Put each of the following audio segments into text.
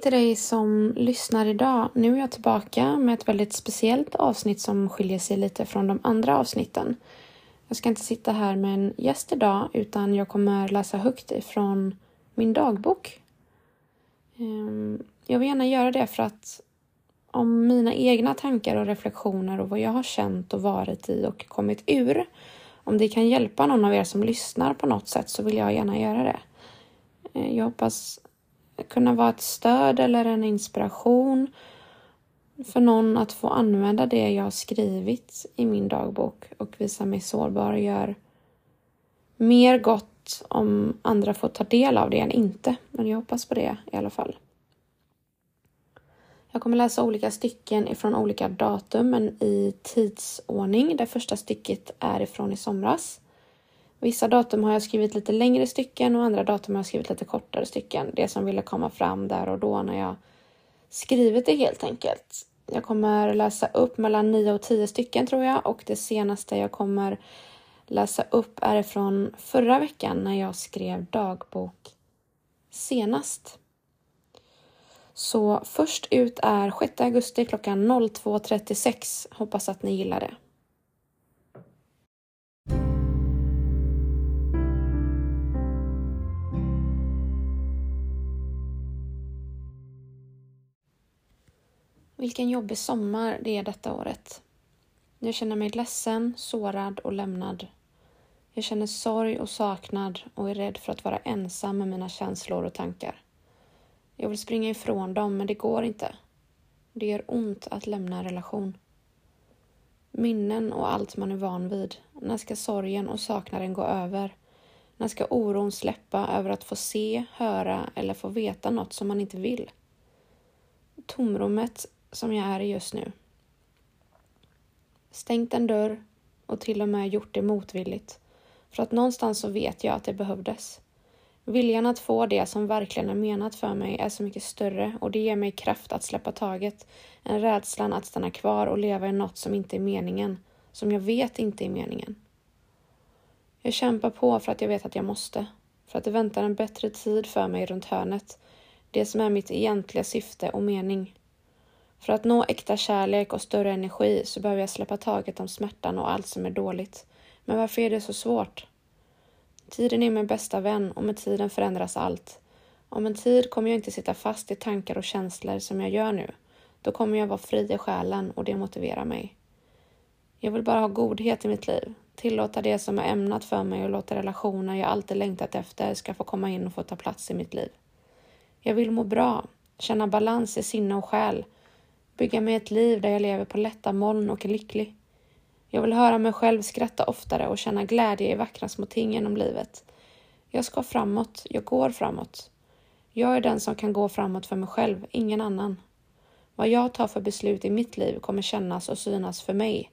till dig som lyssnar idag. Nu är jag tillbaka med ett väldigt speciellt avsnitt som skiljer sig lite från de andra avsnitten. Jag ska inte sitta här med en gäst idag utan jag kommer läsa högt ifrån min dagbok. Ehm, jag vill gärna göra det för att om mina egna tankar och reflektioner och vad jag har känt och varit i och kommit ur. Om det kan hjälpa någon av er som lyssnar på något sätt så vill jag gärna göra det. Ehm, jag hoppas kunna vara ett stöd eller en inspiration för någon att få använda det jag har skrivit i min dagbok och visa mig sårbar gör mer gott om andra får ta del av det än inte. Men jag hoppas på det i alla fall. Jag kommer läsa olika stycken ifrån olika datum men i tidsordning. Det första stycket är ifrån i somras. Vissa datum har jag skrivit lite längre stycken och andra datum har jag skrivit lite kortare stycken. Det som ville komma fram där och då när jag skrivit det helt enkelt. Jag kommer läsa upp mellan 9 och 10 stycken tror jag och det senaste jag kommer läsa upp är ifrån förra veckan när jag skrev dagbok senast. Så först ut är 6 augusti klockan 02.36. Hoppas att ni gillar det. Vilken jobbig sommar det är detta året. Jag känner mig ledsen, sårad och lämnad. Jag känner sorg och saknad och är rädd för att vara ensam med mina känslor och tankar. Jag vill springa ifrån dem, men det går inte. Det gör ont att lämna en relation. Minnen och allt man är van vid. När ska sorgen och saknaden gå över? När ska oron släppa över att få se, höra eller få veta något som man inte vill? Tomrummet som jag är i just nu. Stängt en dörr och till och med gjort det motvilligt. För att någonstans så vet jag att det behövdes. Viljan att få det som verkligen är menat för mig är så mycket större och det ger mig kraft att släppa taget än rädslan att stanna kvar och leva i något som inte är meningen, som jag vet inte är meningen. Jag kämpar på för att jag vet att jag måste, för att det väntar en bättre tid för mig runt hörnet, det som är mitt egentliga syfte och mening. För att nå äkta kärlek och större energi så behöver jag släppa taget om smärtan och allt som är dåligt. Men varför är det så svårt? Tiden är min bästa vän och med tiden förändras allt. Om en tid kommer jag inte sitta fast i tankar och känslor som jag gör nu. Då kommer jag vara fri i själen och det motiverar mig. Jag vill bara ha godhet i mitt liv, tillåta det som är ämnat för mig och låta relationer jag alltid längtat efter ska få komma in och få ta plats i mitt liv. Jag vill må bra, känna balans i sinne och själ, bygga mig ett liv där jag lever på lätta moln och är lycklig. Jag vill höra mig själv skratta oftare och känna glädje i vackra små ting genom livet. Jag ska framåt, jag går framåt. Jag är den som kan gå framåt för mig själv, ingen annan. Vad jag tar för beslut i mitt liv kommer kännas och synas för mig.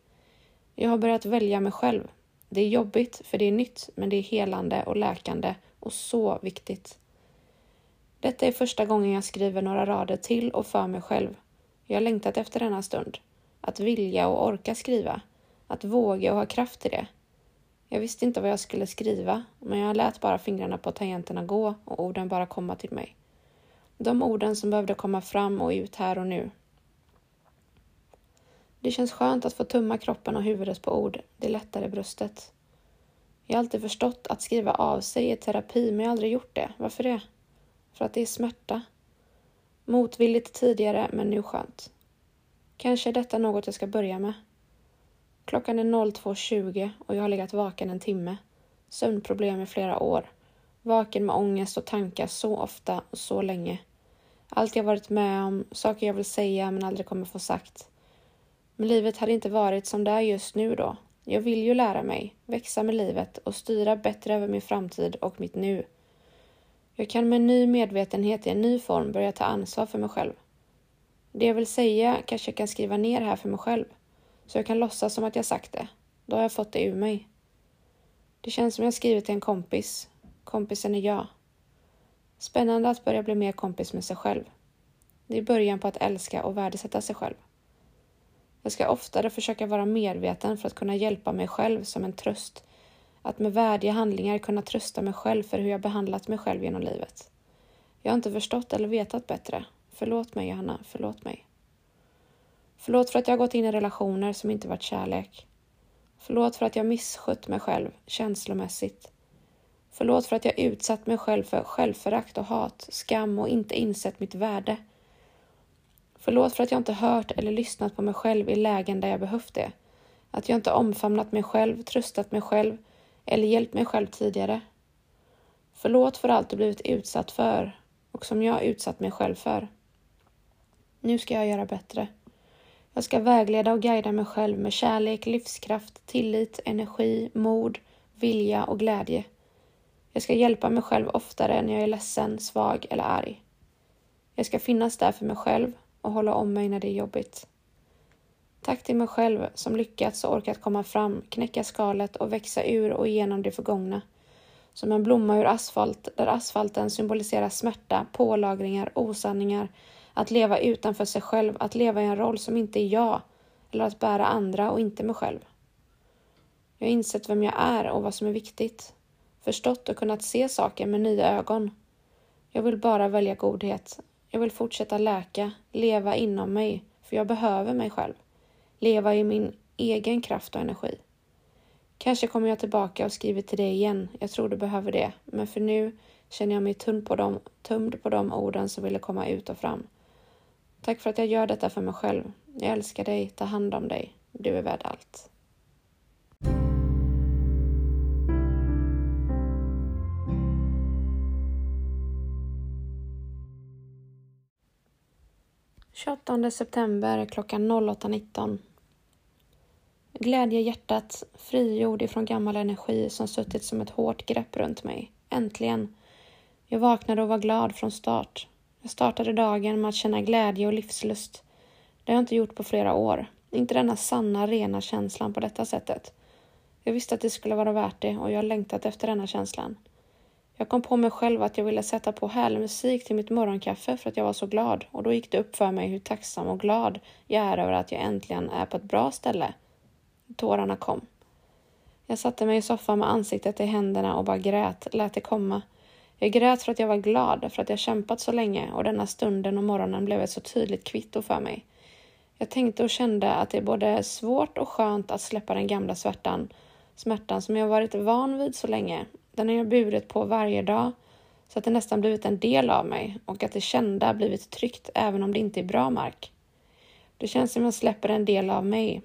Jag har börjat välja mig själv. Det är jobbigt, för det är nytt, men det är helande och läkande och så viktigt. Detta är första gången jag skriver några rader till och för mig själv. Jag har längtat efter denna stund. Att vilja och orka skriva. Att våga och ha kraft till det. Jag visste inte vad jag skulle skriva, men jag lät bara fingrarna på tangenterna gå och orden bara komma till mig. De orden som behövde komma fram och ut här och nu. Det känns skönt att få tumma kroppen och huvudet på ord. Det lättar i bröstet. Jag har alltid förstått att skriva av sig är terapi, men jag har aldrig gjort det. Varför det? För att det är smärta. Motvilligt tidigare, men nu skönt. Kanske är detta något jag ska börja med. Klockan är 02.20 och jag har legat vaken en timme. Sömnproblem i flera år. Vaken med ångest och tankar så ofta och så länge. Allt jag varit med om, saker jag vill säga men aldrig kommer få sagt. Men livet hade inte varit som det är just nu då. Jag vill ju lära mig, växa med livet och styra bättre över min framtid och mitt nu. Jag kan med ny medvetenhet i en ny form börja ta ansvar för mig själv. Det jag vill säga kanske jag kan skriva ner här för mig själv. Så jag kan låtsas som att jag sagt det. Då har jag fått det ur mig. Det känns som jag skrivit till en kompis. Kompisen är jag. Spännande att börja bli mer kompis med sig själv. Det är början på att älska och värdesätta sig själv. Jag ska oftare försöka vara medveten för att kunna hjälpa mig själv som en tröst. Att med värdiga handlingar kunna trösta mig själv för hur jag behandlat mig själv genom livet. Jag har inte förstått eller vetat bättre. Förlåt mig, Johanna. Förlåt mig. Förlåt för att jag gått in i relationer som inte varit kärlek. Förlåt för att jag misskött mig själv känslomässigt. Förlåt för att jag utsatt mig själv för självförakt och hat, skam och inte insett mitt värde. Förlåt för att jag inte hört eller lyssnat på mig själv i lägen där jag behövt det. Att jag inte omfamnat mig själv, tröstat mig själv eller hjälpt mig själv tidigare. Förlåt för allt du blivit utsatt för och som jag utsatt mig själv för. Nu ska jag göra bättre. Jag ska vägleda och guida mig själv med kärlek, livskraft, tillit, energi, mod, vilja och glädje. Jag ska hjälpa mig själv oftare när jag är ledsen, svag eller arg. Jag ska finnas där för mig själv och hålla om mig när det är jobbigt. Tack till mig själv som lyckats och orkat komma fram, knäcka skalet och växa ur och igenom det förgångna. Som en blomma ur asfalt där asfalten symboliserar smärta, pålagringar, osanningar, att leva utanför sig själv, att leva i en roll som inte är jag eller att bära andra och inte mig själv. Jag har insett vem jag är och vad som är viktigt. Förstått och kunnat se saker med nya ögon. Jag vill bara välja godhet. Jag vill fortsätta läka, leva inom mig, för jag behöver mig själv. Leva i min egen kraft och energi. Kanske kommer jag tillbaka och skriver till dig igen. Jag tror du behöver det. Men för nu känner jag mig tömd på, tömd på de orden som ville komma ut och fram. Tack för att jag gör detta för mig själv. Jag älskar dig, ta hand om dig. Du är värd allt. Tjugoåttonde september klockan 08.19. Glädje i hjärtat, frigjord ifrån gammal energi som suttit som ett hårt grepp runt mig. Äntligen! Jag vaknade och var glad från start. Jag startade dagen med att känna glädje och livslust. Det har jag inte gjort på flera år. Inte denna sanna, rena känslan på detta sättet. Jag visste att det skulle vara värt det och jag har längtat efter denna känslan. Jag kom på mig själv att jag ville sätta på härlig musik till mitt morgonkaffe för att jag var så glad och då gick det upp för mig hur tacksam och glad jag är över att jag äntligen är på ett bra ställe. Tårarna kom. Jag satte mig i soffan med ansiktet i händerna och bara grät, lät det komma. Jag grät för att jag var glad, för att jag kämpat så länge och denna stunden och morgonen blev ett så tydligt kvitto för mig. Jag tänkte och kände att det är både svårt och skönt att släppa den gamla svärtan, smärtan som jag varit van vid så länge. Den har jag burit på varje dag, så att det nästan blivit en del av mig och att det kända blivit tryggt även om det inte är bra mark. Det känns som jag släpper en del av mig.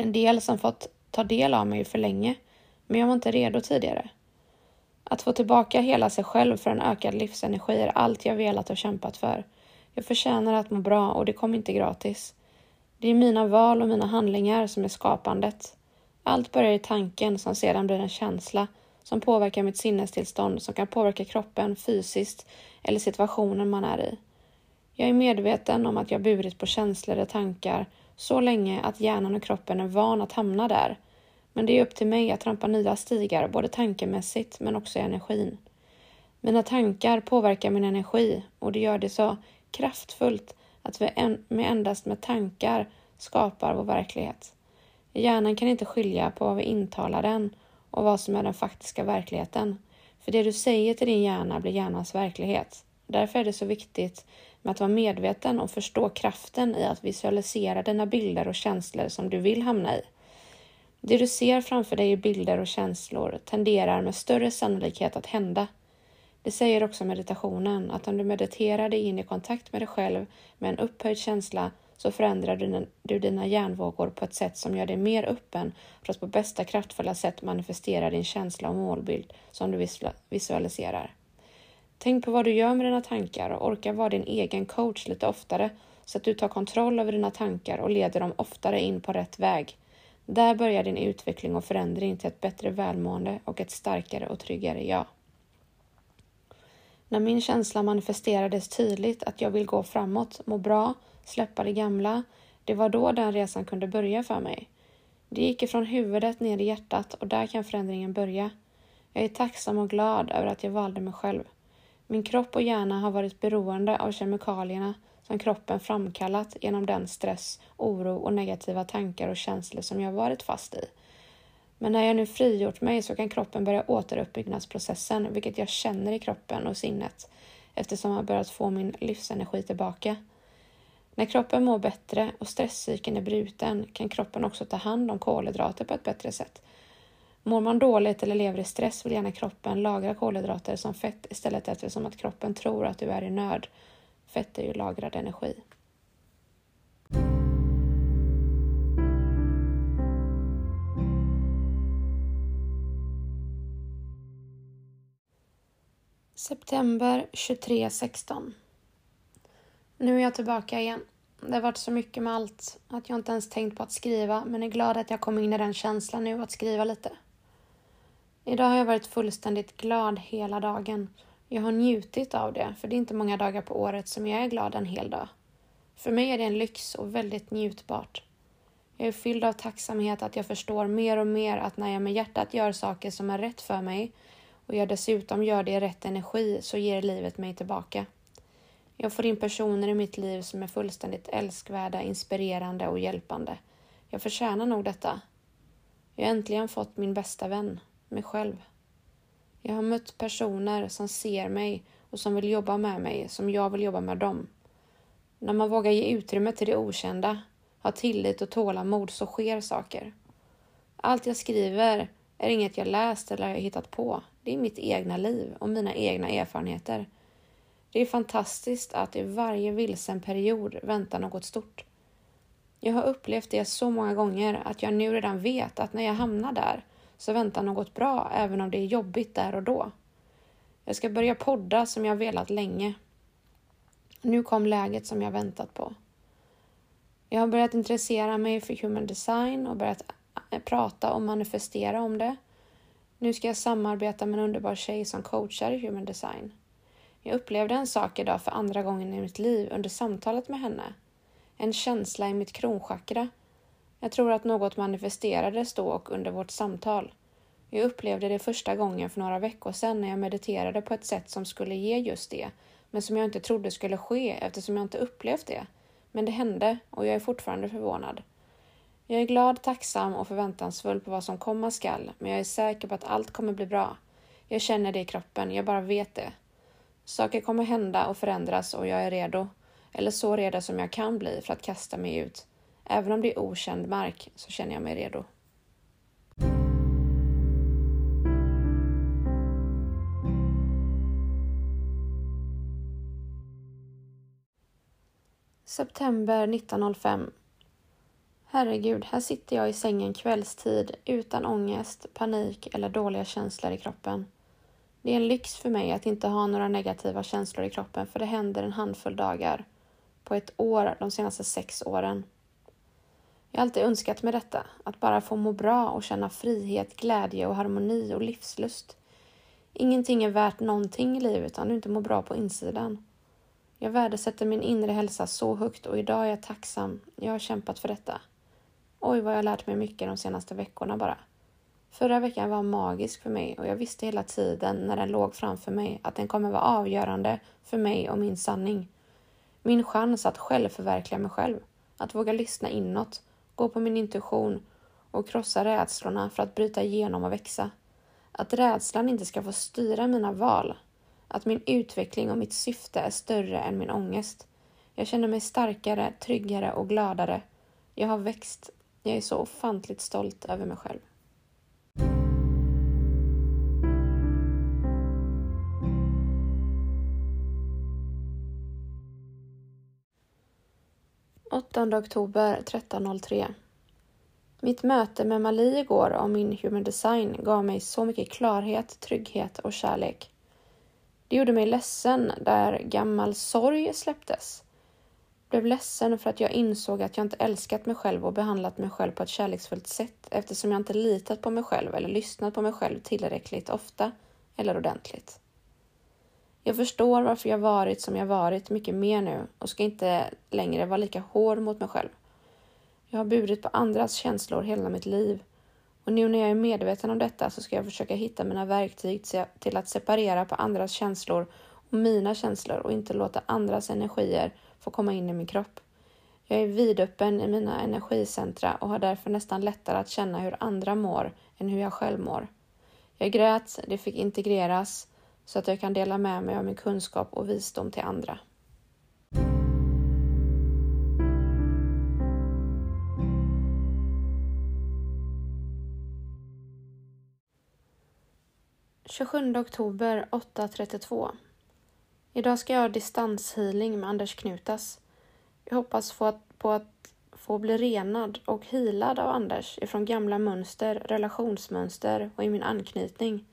En del som fått ta del av mig för länge, men jag var inte redo tidigare. Att få tillbaka hela sig själv för en ökad livsenergi är allt jag velat och kämpat för. Jag förtjänar att må bra och det kom inte gratis. Det är mina val och mina handlingar som är skapandet. Allt börjar i tanken som sedan blir en känsla som påverkar mitt sinnestillstånd som kan påverka kroppen fysiskt eller situationen man är i. Jag är medveten om att jag burit på känslor och tankar så länge att hjärnan och kroppen är van att hamna där men det är upp till mig att trampa nya stigar, både tankemässigt men också i energin. Mina tankar påverkar min energi och det gör det så kraftfullt att vi en, med endast med tankar skapar vår verklighet. Hjärnan kan inte skilja på vad vi intalar den och vad som är den faktiska verkligheten. För det du säger till din hjärna blir hjärnans verklighet. Därför är det så viktigt med att vara medveten och förstå kraften i att visualisera dina bilder och känslor som du vill hamna i. Det du ser framför dig i bilder och känslor tenderar med större sannolikhet att hända. Det säger också meditationen, att om du mediterar dig in i kontakt med dig själv med en upphöjd känsla så förändrar du dina hjärnvågor på ett sätt som gör dig mer öppen för att på bästa kraftfulla sätt manifestera din känsla och målbild som du visualiserar. Tänk på vad du gör med dina tankar och orka vara din egen coach lite oftare så att du tar kontroll över dina tankar och leder dem oftare in på rätt väg. Där börjar din utveckling och förändring till ett bättre välmående och ett starkare och tryggare jag. När min känsla manifesterades tydligt att jag vill gå framåt, må bra, släppa det gamla, det var då den resan kunde börja för mig. Det gick ifrån huvudet ner i hjärtat och där kan förändringen börja. Jag är tacksam och glad över att jag valde mig själv. Min kropp och hjärna har varit beroende av kemikalierna som kroppen framkallat genom den stress, oro och negativa tankar och känslor som jag varit fast i. Men när jag nu frigjort mig så kan kroppen börja återuppbyggnadsprocessen, vilket jag känner i kroppen och sinnet. eftersom jag börjat få min livsenergi tillbaka. När kroppen mår bättre och stresscykeln är bruten kan kroppen också ta hand om kolhydrater på ett bättre sätt. Mår man dåligt eller lever i stress vill gärna kroppen lagra kolhydrater som fett istället eftersom att kroppen tror att du är i nöd. Fett är ju lagrad energi. September 23.16 Nu är jag tillbaka igen. Det har varit så mycket med allt att jag inte ens tänkt på att skriva men är glad att jag kom in i den känslan nu att skriva lite. Idag har jag varit fullständigt glad hela dagen. Jag har njutit av det, för det är inte många dagar på året som jag är glad en hel dag. För mig är det en lyx och väldigt njutbart. Jag är fylld av tacksamhet att jag förstår mer och mer att när jag med hjärtat gör saker som är rätt för mig och jag dessutom gör det i rätt energi så ger livet mig tillbaka. Jag får in personer i mitt liv som är fullständigt älskvärda, inspirerande och hjälpande. Jag förtjänar nog detta. Jag har äntligen fått min bästa vän, mig själv. Jag har mött personer som ser mig och som vill jobba med mig som jag vill jobba med dem. När man vågar ge utrymme till det okända, har tillit och tålamod så sker saker. Allt jag skriver är inget jag läst eller hittat på. Det är mitt egna liv och mina egna erfarenheter. Det är fantastiskt att i varje vilsen period väntar något stort. Jag har upplevt det så många gånger att jag nu redan vet att när jag hamnar där så väntar något bra även om det är jobbigt där och då. Jag ska börja podda som jag velat länge. Nu kom läget som jag väntat på. Jag har börjat intressera mig för human design och börjat eh, prata och manifestera om det. Nu ska jag samarbeta med en underbar tjej som coachar i human design. Jag upplevde en sak idag för andra gången i mitt liv under samtalet med henne. En känsla i mitt kronchakra. Jag tror att något manifesterades då och under vårt samtal. Jag upplevde det första gången för några veckor sedan när jag mediterade på ett sätt som skulle ge just det, men som jag inte trodde skulle ske eftersom jag inte upplevt det. Men det hände och jag är fortfarande förvånad. Jag är glad, tacksam och förväntansfull på vad som komma skall, men jag är säker på att allt kommer bli bra. Jag känner det i kroppen, jag bara vet det. Saker kommer hända och förändras och jag är redo. Eller så redo som jag kan bli för att kasta mig ut. Även om det är okänd mark så känner jag mig redo. September 1905 Herregud, här sitter jag i sängen kvällstid utan ångest, panik eller dåliga känslor i kroppen. Det är en lyx för mig att inte ha några negativa känslor i kroppen för det händer en handfull dagar på ett år de senaste sex åren. Jag har alltid önskat mig detta, att bara få må bra och känna frihet, glädje och harmoni och livslust. Ingenting är värt någonting i livet om du inte mår bra på insidan. Jag värdesätter min inre hälsa så högt och idag är jag tacksam. Jag har kämpat för detta. Oj, vad jag lärt mig mycket de senaste veckorna bara. Förra veckan var magisk för mig och jag visste hela tiden när den låg framför mig att den kommer vara avgörande för mig och min sanning. Min chans att självförverkliga mig själv, att våga lyssna inåt, gå på min intuition och krossa rädslorna för att bryta igenom och växa. Att rädslan inte ska få styra mina val. Att min utveckling och mitt syfte är större än min ångest. Jag känner mig starkare, tryggare och gladare. Jag har växt. Jag är så ofantligt stolt över mig själv. 8 oktober 13.03 Mitt möte med Mali igår om min human design gav mig så mycket klarhet, trygghet och kärlek. Det gjorde mig ledsen där gammal sorg släpptes. Blev ledsen för att jag insåg att jag inte älskat mig själv och behandlat mig själv på ett kärleksfullt sätt eftersom jag inte litat på mig själv eller lyssnat på mig själv tillräckligt ofta eller ordentligt. Jag förstår varför jag varit som jag varit mycket mer nu och ska inte längre vara lika hård mot mig själv. Jag har burit på andras känslor hela mitt liv och nu när jag är medveten om detta så ska jag försöka hitta mina verktyg till att separera på andras känslor och mina känslor och inte låta andras energier få komma in i min kropp. Jag är vidöppen i mina energicentra och har därför nästan lättare att känna hur andra mår än hur jag själv mår. Jag grät, det fick integreras så att jag kan dela med mig av min kunskap och visdom till andra. –27 oktober 8.32 Idag ska jag ha distanshealing med Anders Knutas. Jag hoppas få att, på att få bli renad och hilad av Anders ifrån gamla mönster, relationsmönster och i min anknytning.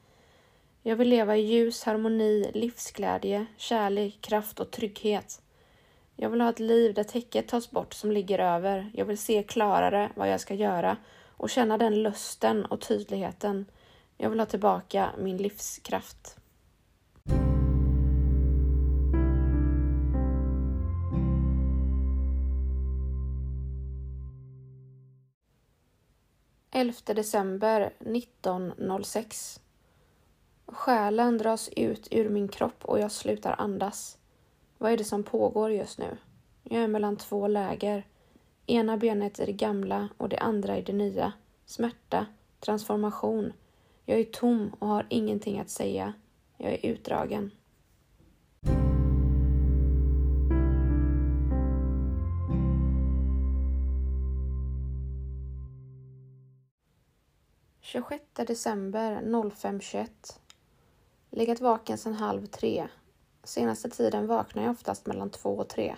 Jag vill leva i ljus, harmoni, livsglädje, kärlek, kraft och trygghet. Jag vill ha ett liv där täcket tas bort som ligger över. Jag vill se klarare vad jag ska göra och känna den lusten och tydligheten. Jag vill ha tillbaka min livskraft. 11 december 1906. Själen dras ut ur min kropp och jag slutar andas. Vad är det som pågår just nu? Jag är mellan två läger. Ena benet i det gamla och det andra i det nya. Smärta, transformation. Jag är tom och har ingenting att säga. Jag är utdragen. 26 december 05.21 Legat vaken sedan halv tre. Senaste tiden vaknar jag oftast mellan två och tre.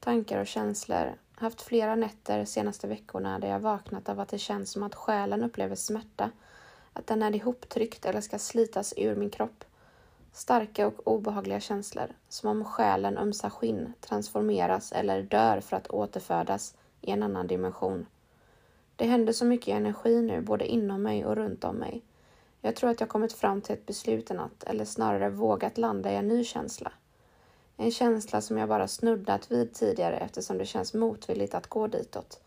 Tankar och känslor. Haft flera nätter senaste veckorna där jag vaknat av att det känns som att själen upplever smärta. Att den är ihoptryckt eller ska slitas ur min kropp. Starka och obehagliga känslor. Som om själen ömsar skinn, transformeras eller dör för att återfödas i en annan dimension. Det händer så mycket energi nu, både inom mig och runt om mig. Jag tror att jag kommit fram till ett beslut en natt, eller snarare vågat landa i en ny känsla. En känsla som jag bara snuddat vid tidigare eftersom det känns motvilligt att gå ditåt.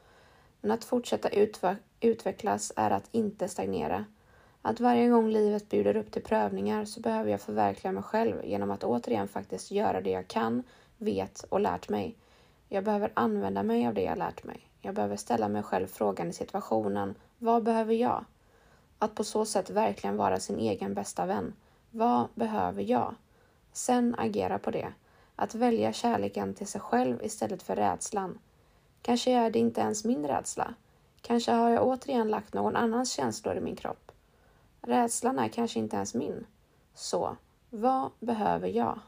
Men att fortsätta utvecklas är att inte stagnera. Att varje gång livet bjuder upp till prövningar så behöver jag förverkliga mig själv genom att återigen faktiskt göra det jag kan, vet och lärt mig. Jag behöver använda mig av det jag lärt mig. Jag behöver ställa mig själv frågan i situationen, vad behöver jag? Att på så sätt verkligen vara sin egen bästa vän. Vad behöver jag? Sen agera på det. Att välja kärleken till sig själv istället för rädslan. Kanske är det inte ens min rädsla. Kanske har jag återigen lagt någon annans känslor i min kropp. Rädslan är kanske inte ens min. Så, vad behöver jag?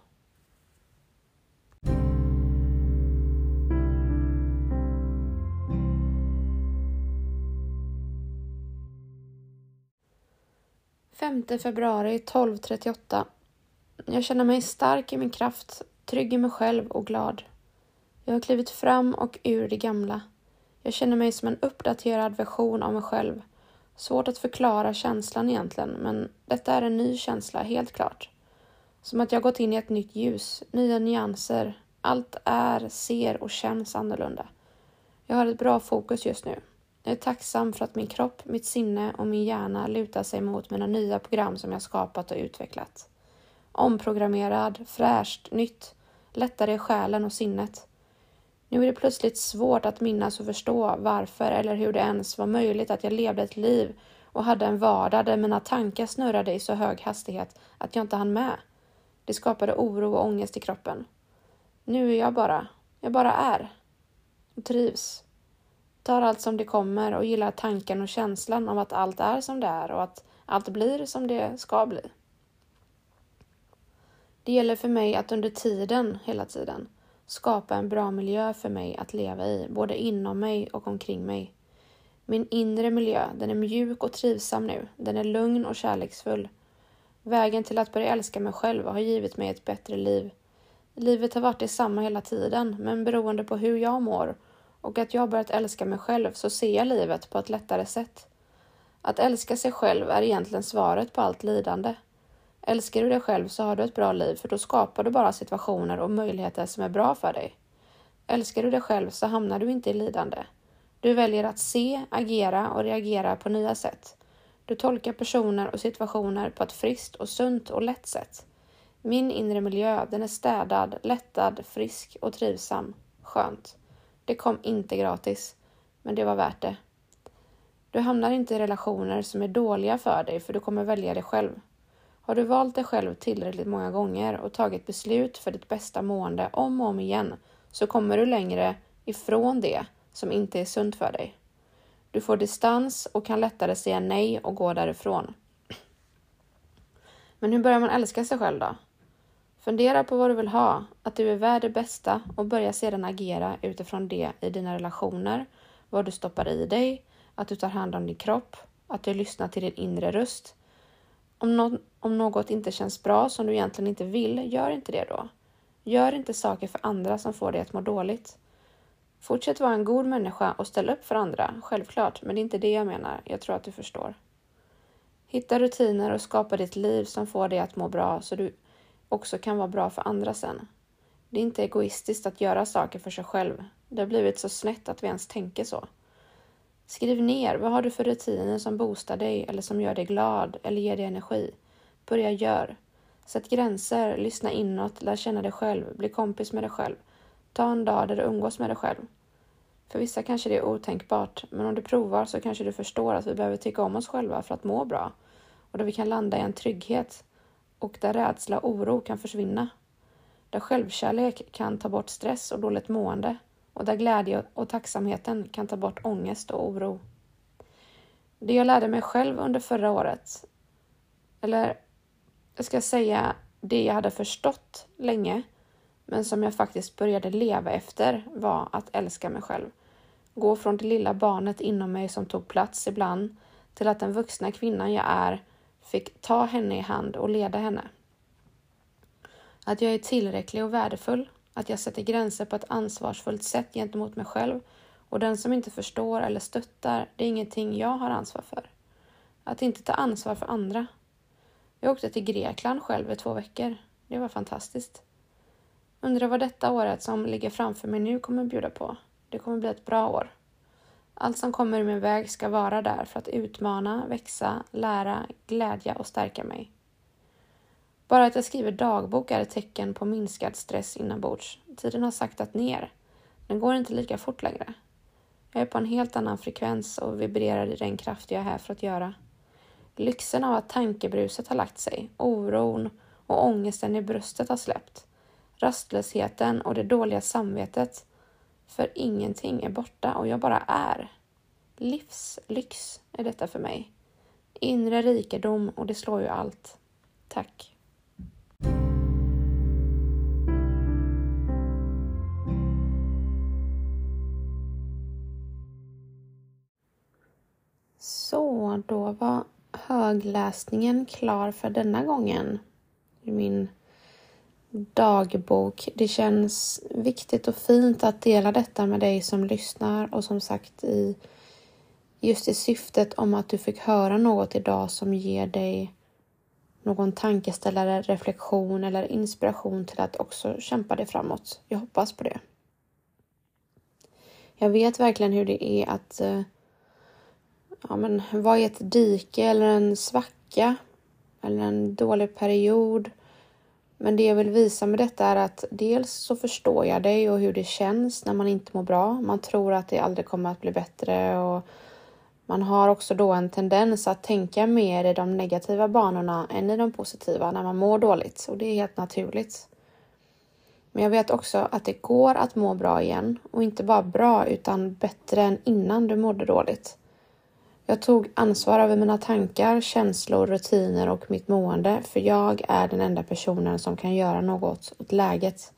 5 februari 12.38. Jag känner mig stark i min kraft, trygg i mig själv och glad. Jag har klivit fram och ur det gamla. Jag känner mig som en uppdaterad version av mig själv. Svårt att förklara känslan egentligen, men detta är en ny känsla, helt klart. Som att jag gått in i ett nytt ljus, nya nyanser. Allt är, ser och känns annorlunda. Jag har ett bra fokus just nu. Jag är tacksam för att min kropp, mitt sinne och min hjärna lutar sig mot mina nya program som jag skapat och utvecklat. Omprogrammerad, fräscht, nytt, lättare i själen och sinnet. Nu är det plötsligt svårt att minnas och förstå varför eller hur det ens var möjligt att jag levde ett liv och hade en vardag där mina tankar snurrade i så hög hastighet att jag inte hann med. Det skapade oro och ångest i kroppen. Nu är jag bara, jag bara är. Och trivs tar allt som det kommer och gillar tanken och känslan av att allt är som det är och att allt blir som det ska bli. Det gäller för mig att under tiden, hela tiden, skapa en bra miljö för mig att leva i, både inom mig och omkring mig. Min inre miljö, den är mjuk och trivsam nu. Den är lugn och kärleksfull. Vägen till att börja älska mig själv har givit mig ett bättre liv. Livet har varit detsamma hela tiden, men beroende på hur jag mår och att jag har börjat älska mig själv så ser jag livet på ett lättare sätt. Att älska sig själv är egentligen svaret på allt lidande. Älskar du dig själv så har du ett bra liv för då skapar du bara situationer och möjligheter som är bra för dig. Älskar du dig själv så hamnar du inte i lidande. Du väljer att se, agera och reagera på nya sätt. Du tolkar personer och situationer på ett friskt och sunt och lätt sätt. Min inre miljö, den är städad, lättad, frisk och trivsam. Skönt. Det kom inte gratis, men det var värt det. Du hamnar inte i relationer som är dåliga för dig, för du kommer välja det själv. Har du valt dig själv tillräckligt många gånger och tagit beslut för ditt bästa mående om och om igen så kommer du längre ifrån det som inte är sunt för dig. Du får distans och kan lättare säga nej och gå därifrån. Men hur börjar man älska sig själv då? Fundera på vad du vill ha, att du är värd det bästa och börja sedan agera utifrån det i dina relationer, vad du stoppar i dig, att du tar hand om din kropp, att du lyssnar till din inre röst. Om, no om något inte känns bra som du egentligen inte vill, gör inte det då. Gör inte saker för andra som får dig att må dåligt. Fortsätt vara en god människa och ställ upp för andra, självklart, men det är inte det jag menar. Jag tror att du förstår. Hitta rutiner och skapa ditt liv som får dig att må bra så du också kan vara bra för andra sen. Det är inte egoistiskt att göra saker för sig själv. Det har blivit så snett att vi ens tänker så. Skriv ner, vad har du för rutiner som boostar dig eller som gör dig glad eller ger dig energi? Börja gör. Sätt gränser, lyssna inåt, lär känna dig själv, bli kompis med dig själv. Ta en dag där du umgås med dig själv. För vissa kanske det är otänkbart, men om du provar så kanske du förstår att vi behöver tycka om oss själva för att må bra och där vi kan landa i en trygghet och där rädsla och oro kan försvinna. Där självkärlek kan ta bort stress och dåligt mående och där glädje och tacksamheten kan ta bort ångest och oro. Det jag lärde mig själv under förra året, eller jag ska säga det jag hade förstått länge, men som jag faktiskt började leva efter var att älska mig själv. Gå från det lilla barnet inom mig som tog plats ibland till att den vuxna kvinnan jag är fick ta henne i hand och leda henne. Att jag är tillräcklig och värdefull, att jag sätter gränser på ett ansvarsfullt sätt gentemot mig själv och den som inte förstår eller stöttar, det är ingenting jag har ansvar för. Att inte ta ansvar för andra. Jag åkte till Grekland själv i två veckor. Det var fantastiskt. Undrar vad detta året som ligger framför mig nu kommer bjuda på. Det kommer bli ett bra år. Allt som kommer i min väg ska vara där för att utmana, växa, lära, glädja och stärka mig. Bara att jag skriver dagbok är ett tecken på minskad stress inombords. Tiden har saktat ner. Den går inte lika fort längre. Jag är på en helt annan frekvens och vibrerar i den kraft jag är här för att göra. Lyxen av att tankebruset har lagt sig, oron och ångesten i bröstet har släppt. Rastlösheten och det dåliga samvetet för ingenting är borta och jag bara är. Livslyx är detta för mig. Inre rikedom och det slår ju allt. Tack. Så, då var högläsningen klar för denna gången. Min dagbok. Det känns viktigt och fint att dela detta med dig som lyssnar och som sagt i just i syftet om att du fick höra något idag som ger dig någon tankeställare, reflektion eller inspiration till att också kämpa dig framåt. Jag hoppas på det. Jag vet verkligen hur det är att eh, ja, men, vara i ett dike eller en svacka eller en dålig period men det jag vill visa med detta är att dels så förstår jag dig och hur det känns när man inte mår bra. Man tror att det aldrig kommer att bli bättre och man har också då en tendens att tänka mer i de negativa banorna än i de positiva när man mår dåligt och det är helt naturligt. Men jag vet också att det går att må bra igen och inte bara bra utan bättre än innan du mådde dåligt. Jag tog ansvar över mina tankar, känslor, rutiner och mitt mående för jag är den enda personen som kan göra något åt läget.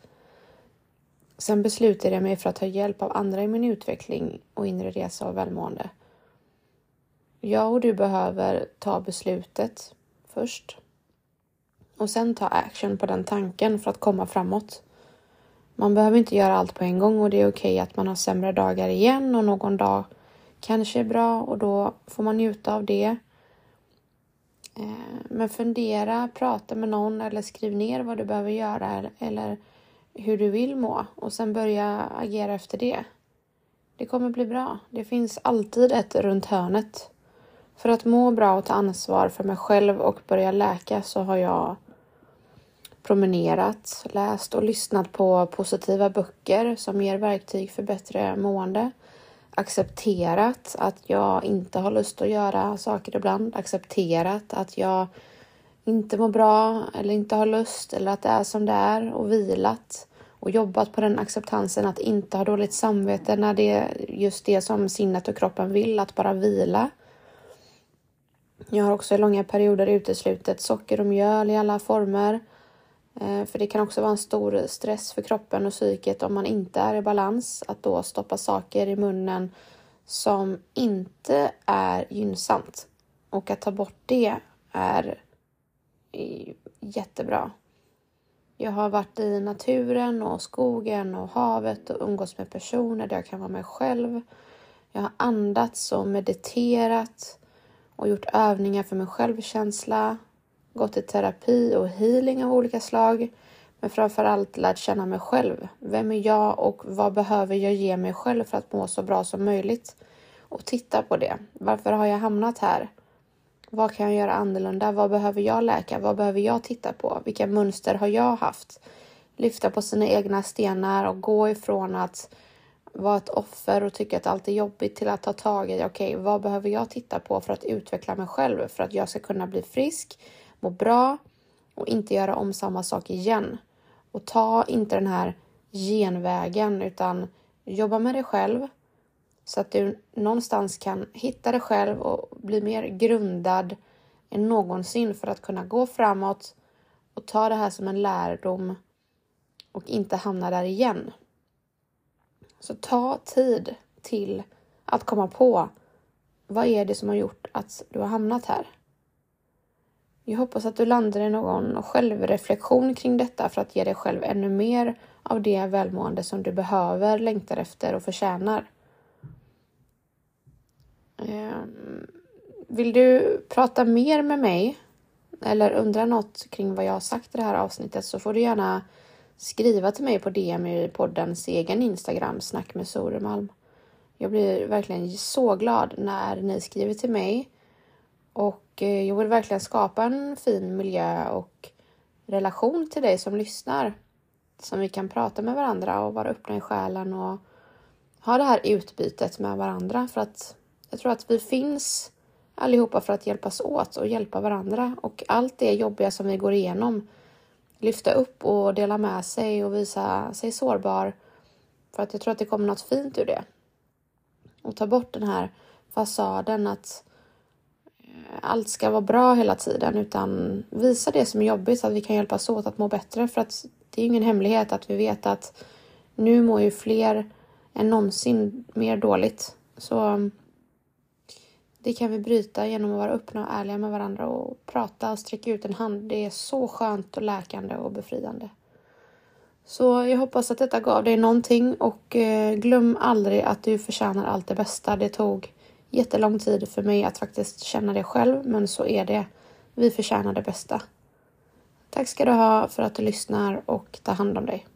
Sen beslutade jag mig för att ta hjälp av andra i min utveckling och inre resa och välmående. Jag och du behöver ta beslutet först och sen ta action på den tanken för att komma framåt. Man behöver inte göra allt på en gång och det är okej okay att man har sämre dagar igen och någon dag kanske är bra och då får man njuta av det. Eh, men fundera, prata med någon eller skriv ner vad du behöver göra eller hur du vill må och sen börja agera efter det. Det kommer bli bra. Det finns alltid ett runt hörnet. För att må bra och ta ansvar för mig själv och börja läka så har jag promenerat, läst och lyssnat på positiva böcker som ger verktyg för bättre mående accepterat att jag inte har lust att göra saker ibland, accepterat att jag inte mår bra eller inte har lust eller att det är som det är och vilat och jobbat på den acceptansen att inte ha dåligt samvete när det är just det som sinnet och kroppen vill, att bara vila. Jag har också i långa perioder uteslutit socker och mjöl i alla former. Eh, för det kan också vara en stor stress för kroppen och psyket om man inte är i balans. Att då stoppa saker i munnen som inte är gynnsamt. Och att ta bort det är jättebra. Jag har varit i naturen och skogen och havet och umgås med personer där jag kan vara mig själv. Jag har andats och mediterat och gjort övningar för min självkänsla, gått i terapi och healing av olika slag. Men framför allt lärt känna mig själv. Vem är jag och vad behöver jag ge mig själv för att må så bra som möjligt? Och titta på det. Varför har jag hamnat här? Vad kan jag göra annorlunda? Vad behöver jag läka? Vad behöver jag titta på? Vilka mönster har jag haft? Lyfta på sina egna stenar och gå ifrån att vara ett offer och tycka att allt är jobbigt till att ta tag i, okej, okay, vad behöver jag titta på för att utveckla mig själv? För att jag ska kunna bli frisk, må bra och inte göra om samma sak igen. Och ta inte den här genvägen utan jobba med dig själv så att du någonstans kan hitta dig själv och bli mer grundad än någonsin för att kunna gå framåt och ta det här som en lärdom och inte hamna där igen. Så ta tid till att komma på vad är det som har gjort att du har hamnat här. Jag hoppas att du landar i någon självreflektion kring detta för att ge dig själv ännu mer av det välmående som du behöver, längtar efter och förtjänar. Ehm, vill du prata mer med mig eller undra något kring vad jag har sagt i det här avsnittet så får du gärna skriva till mig på DM i poddens egen Instagram, Snack med Soremalm. Jag blir verkligen så glad när ni skriver till mig och Eh, jag vill verkligen skapa en fin miljö och relation till dig som lyssnar. Som vi kan prata med varandra och vara öppna i själen och ha det här utbytet med varandra för att jag tror att vi finns allihopa för att hjälpas åt och hjälpa varandra och allt det jobbiga som vi går igenom lyfta upp och dela med sig och visa sig sårbar. För att jag tror att det kommer något fint ur det. Och ta bort den här fasaden att allt ska vara bra hela tiden utan visa det som är jobbigt så att vi kan hjälpas åt att må bättre för att det är ingen hemlighet att vi vet att nu mår ju fler än någonsin mer dåligt. Så mm, det kan vi bryta genom att vara öppna och ärliga med varandra och prata och sträcka ut en hand. Det är så skönt och läkande och befriande. Så jag hoppas att detta gav dig någonting och eh, glöm aldrig att du förtjänar allt det bästa. Det tog jättelång tid för mig att faktiskt känna det själv, men så är det. Vi förtjänar det bästa. Tack ska du ha för att du lyssnar och ta hand om dig.